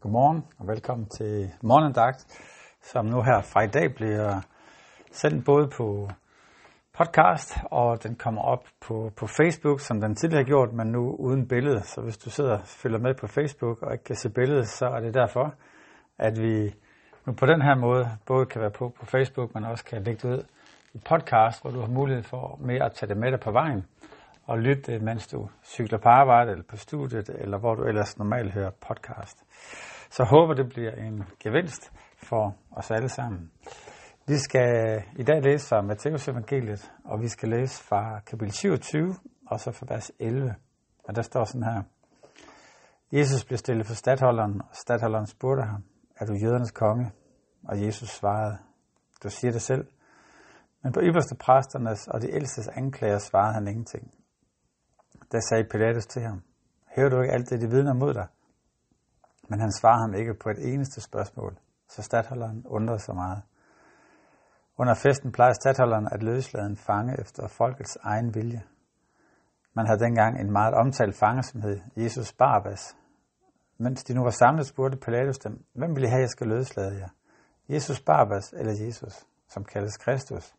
Godmorgen og velkommen til morgendagt, som nu her fra i dag bliver sendt både på podcast, og den kommer op på, på Facebook, som den tidligere har gjort, men nu uden billede. Så hvis du sidder og følger med på Facebook og ikke kan se billedet, så er det derfor, at vi nu på den her måde både kan være på på Facebook, men også kan lægge det ud i podcast, hvor du har mulighed for mere at tage det med dig på vejen og lytte, øh, mens du cykler på arbejde eller på studiet, eller hvor du ellers normalt hører podcast. Så håber det bliver en gevinst for os alle sammen. Vi skal øh, i dag læse fra Matteus evangeliet, og vi skal læse fra kapitel 27, og så fra vers 11. Og der står sådan her. Jesus blev stillet for stadholderen, og stadholderen spurgte ham, er du jødernes konge? Og Jesus svarede, du siger det selv. Men på ypperste præsternes og de ældstes anklager svarede han ingenting. Da sagde Pilatus til ham, hører du ikke alt det, de vidner mod dig? Men han svarer ham ikke på et eneste spørgsmål, så stadholderen undrede sig meget. Under festen plejede stadholderen at løslade en fange efter folkets egen vilje. Man havde dengang en meget omtalt fange, som hed Jesus Barabbas. Mens de nu var samlet, spurgte Pilatus dem, hvem vil I have, jeg skal løslade jer? Jesus Barabbas eller Jesus, som kaldes Kristus?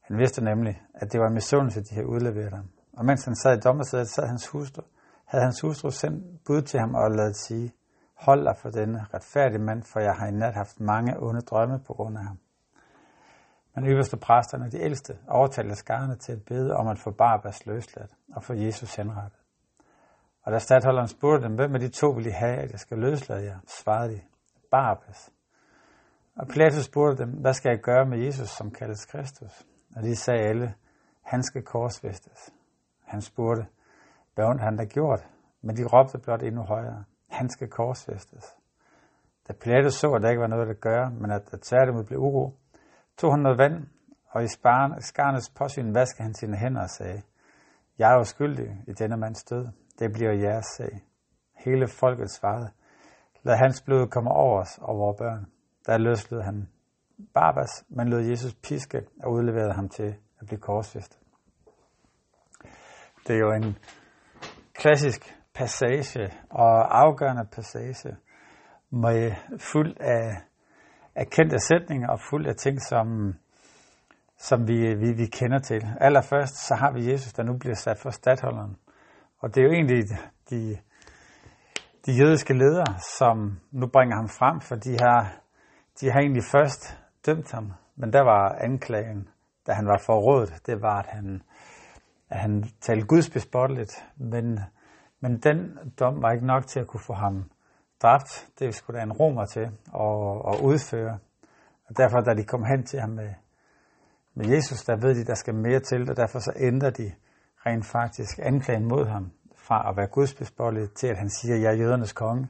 Han vidste nemlig, at det var en misundelse, de havde udleveret ham. Og mens han sad i dommersædet, sad hans hustru, havde hans hustru sendt bud til ham og lavet sige, hold dig for denne retfærdige mand, for jeg har i nat haft mange onde drømme på grund af ham. Men øverste præsterne, de ældste, overtalte skarne til at bede om at få Barabbas løsladt og få Jesus henrettet. Og da stadholderen spurgte dem, hvem af de to vil I have, at jeg skal løslade jer, svarede de, Barabbas. Og Pilatus spurgte dem, hvad skal jeg gøre med Jesus, som kaldes Kristus? Og de sagde alle, han skal korsfæstes. Han spurgte, hvad ondt han der gjort? Men de råbte blot endnu højere, han skal korsfæstes. Da Pilatus så, at der ikke var noget at gøre, men at der tværtimod blev uro, tog han noget vand, og i skarnes påsyn vaskede han sine hænder og sagde, jeg er uskyldig i denne mands død. Det bliver jeres sag. Hele folket svarede, lad hans blod komme over os og vores børn. Der løslede han Barbas, men lod Jesus piske og udleverede ham til at blive korsfæstet. Det er jo en klassisk passage og afgørende passage med fuld af, af kendte sætninger og fuld af ting, som, som vi, vi, vi kender til. Allerførst så har vi Jesus, der nu bliver sat for stadholderen. Og det er jo egentlig de, de jødiske ledere, som nu bringer ham frem, for de har, de har egentlig først dømt ham. Men der var anklagen, da han var forrådet, det var, at han, at han talte Guds bespotteligt. Men, men den dom var ikke nok til at kunne få ham dræbt. Det skulle der en romer til at, at udføre. Og derfor, da de kom hen til ham med, med Jesus, der ved de, der skal mere til, og derfor så ændrer de rent faktisk anklagen mod ham fra at være gudsbespottet til, at han siger, jeg er jødernes konge.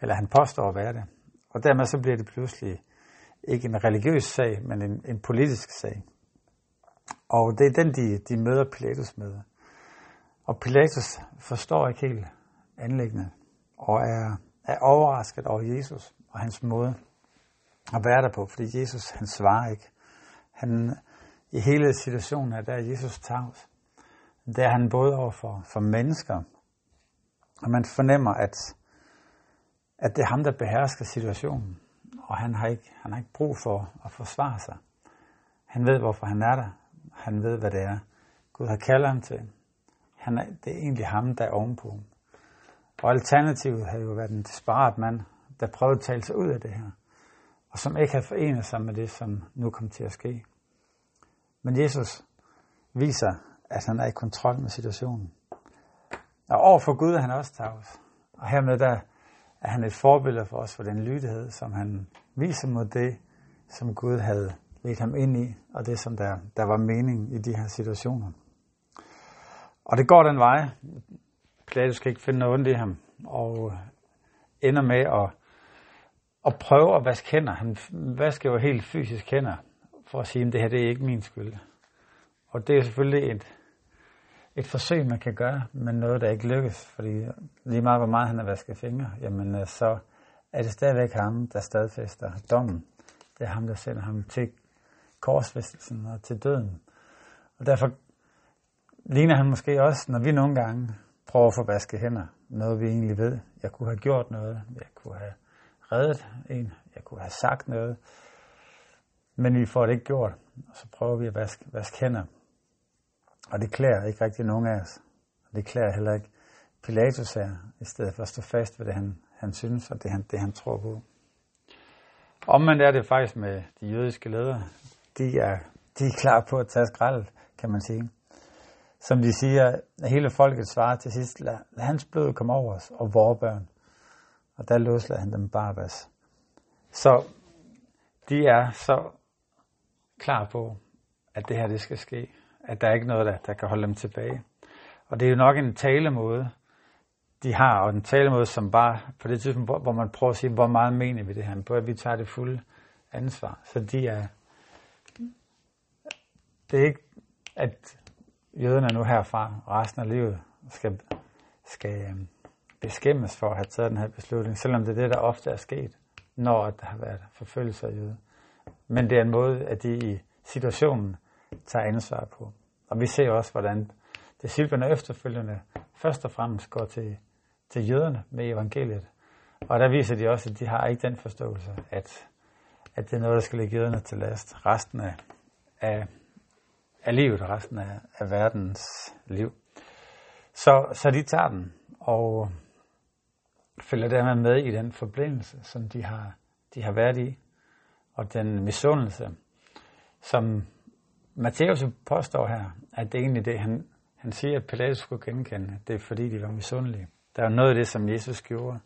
Eller han påstår at være det. Og dermed så bliver det pludselig ikke en religiøs sag, men en, en politisk sag. Og det er den, de, de møder Pilatus med. Og Pilatus forstår ikke helt anlæggende, og er, er overrasket over Jesus og hans måde at være der på, fordi Jesus, han svarer ikke. Han, I hele situationen her, der er Jesus tavs. Der er han både over for, for mennesker, og man fornemmer, at, at det er ham, der behersker situationen, og han har, ikke, han har ikke brug for at forsvare sig. Han ved, hvorfor han er der. Han ved, hvad det er. Gud har kaldet ham til. Han er, det er egentlig ham, der er ovenpå. Og alternativet havde jo været en desperat mand, der prøvede at tale sig ud af det her, og som ikke havde forenet sig med det, som nu kom til at ske. Men Jesus viser, at han er i kontrol med situationen. Og overfor Gud er han også tavs. Og hermed der er han et forbillede for os for den lydighed, som han viser mod det, som Gud havde ledte ham ind i, og det, som der, der var mening i de her situationer. Og det går den vej. Pilatus kan ikke finde noget ondt i ham, og øh, ender med at, at prøve at vaske hænder. Han vasker jo helt fysisk hænder, for at sige, at det her det er ikke min skyld. Og det er selvfølgelig et, et forsøg, man kan gøre, men noget, der ikke lykkes. Fordi lige meget, hvor meget han har vasket fingre, jamen øh, så er det stadigvæk ham, der stadfæster dommen. Det er ham, der sender ham til korsfæstelsen og til døden. Og derfor ligner han måske også, når vi nogle gange prøver at få vasket hænder. noget, vi egentlig ved. Jeg kunne have gjort noget. Jeg kunne have reddet en. Jeg kunne have sagt noget. Men vi får det ikke gjort. Og så prøver vi at vaske, vaske hænder. Og det klæder ikke rigtig nogen af os. Og det klæder heller ikke Pilatus her, i stedet for at stå fast ved det, han, han synes, og det han, det, han tror på. Omvendt er det faktisk med de jødiske ledere. De er, de er klar på at tage skrald, kan man sige. Som de siger, hele folket svarer til sidst, lad, lad hans blod komme over os og vores børn. Og der løslad han dem Barbas. Så de er så klar på, at det her det skal ske. At der er ikke noget, der, der kan holde dem tilbage. Og det er jo nok en talemåde, de har, og en talemåde, som bare på det tidspunkt, hvor, hvor man prøver at sige, hvor meget mener vi det her, på at vi tager det fulde ansvar. Så de er, det er ikke, at jøderne nu herfra resten af livet skal, skal øh, beskæmmes for at have taget den her beslutning, selvom det er det, der ofte er sket, når der har været forfølgelse af jøder. Men det er en måde, at de i situationen tager ansvar på. Og vi ser også, hvordan disciplerne efterfølgende først og fremmest går til, til jøderne med evangeliet. Og der viser de også, at de har ikke den forståelse, at, at det er noget, der skal ligge jøderne til last resten af, af, af livet og resten af, af verdens liv. Så, så de tager den og følger dermed med i den forbindelse, som de har, de har været i, og den misundelse, som Matthæus påstår her, at det er egentlig det, han, han siger, at Pilatus skulle genkende. Det er fordi, de var misundelige. Der er noget af det, som Jesus gjorde,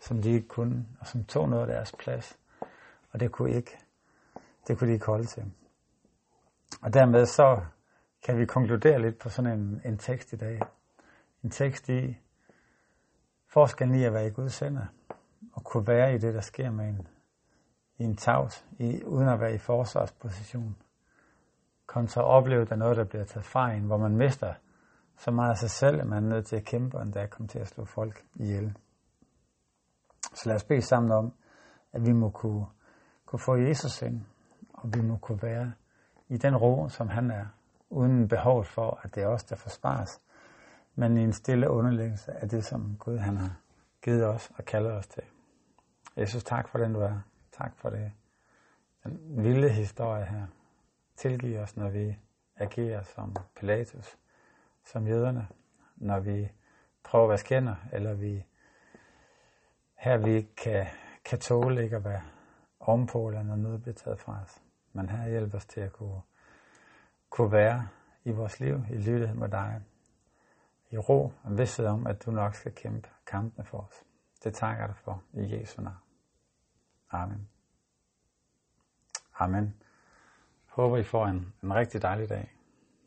som de ikke kunne, og som tog noget af deres plads. Og det kunne, ikke, det kunne de ikke holde til. Og dermed så kan vi konkludere lidt på sådan en, en tekst i dag. En tekst i forskellen i at være i Guds hænder og kunne være i det, der sker med en, i en tavs, i, uden at være i forsvarsposition. Kom så at opleve, at der er noget, der bliver taget fra en, hvor man mister så meget af sig selv, at man er nødt til at kæmpe, og endda komme til at slå folk ihjel. Så lad os bede sammen om, at vi må kunne, kunne få Jesus ind, og vi må kunne være i den ro, som han er, uden behov for, at det er os, der forsvares, men i en stille underlæggelse af det, som Gud han har givet os og kaldet os til. Jesus, tak for den, du er. Tak for det. Den vilde historie her. Tilgiv os, når vi agerer som Pilatus som jøderne, når vi prøver at være eller vi her vi kan, kan tåle ikke at være ovenpå, eller når noget bliver taget fra os. Men her hjælp os til at kunne, kunne være i vores liv, i lydighed med dig, i ro og vidsthed om, at du nok skal kæmpe kampene for os. Det takker jeg dig for i Jesu navn. Amen. Amen. Håber I får en, en rigtig dejlig dag.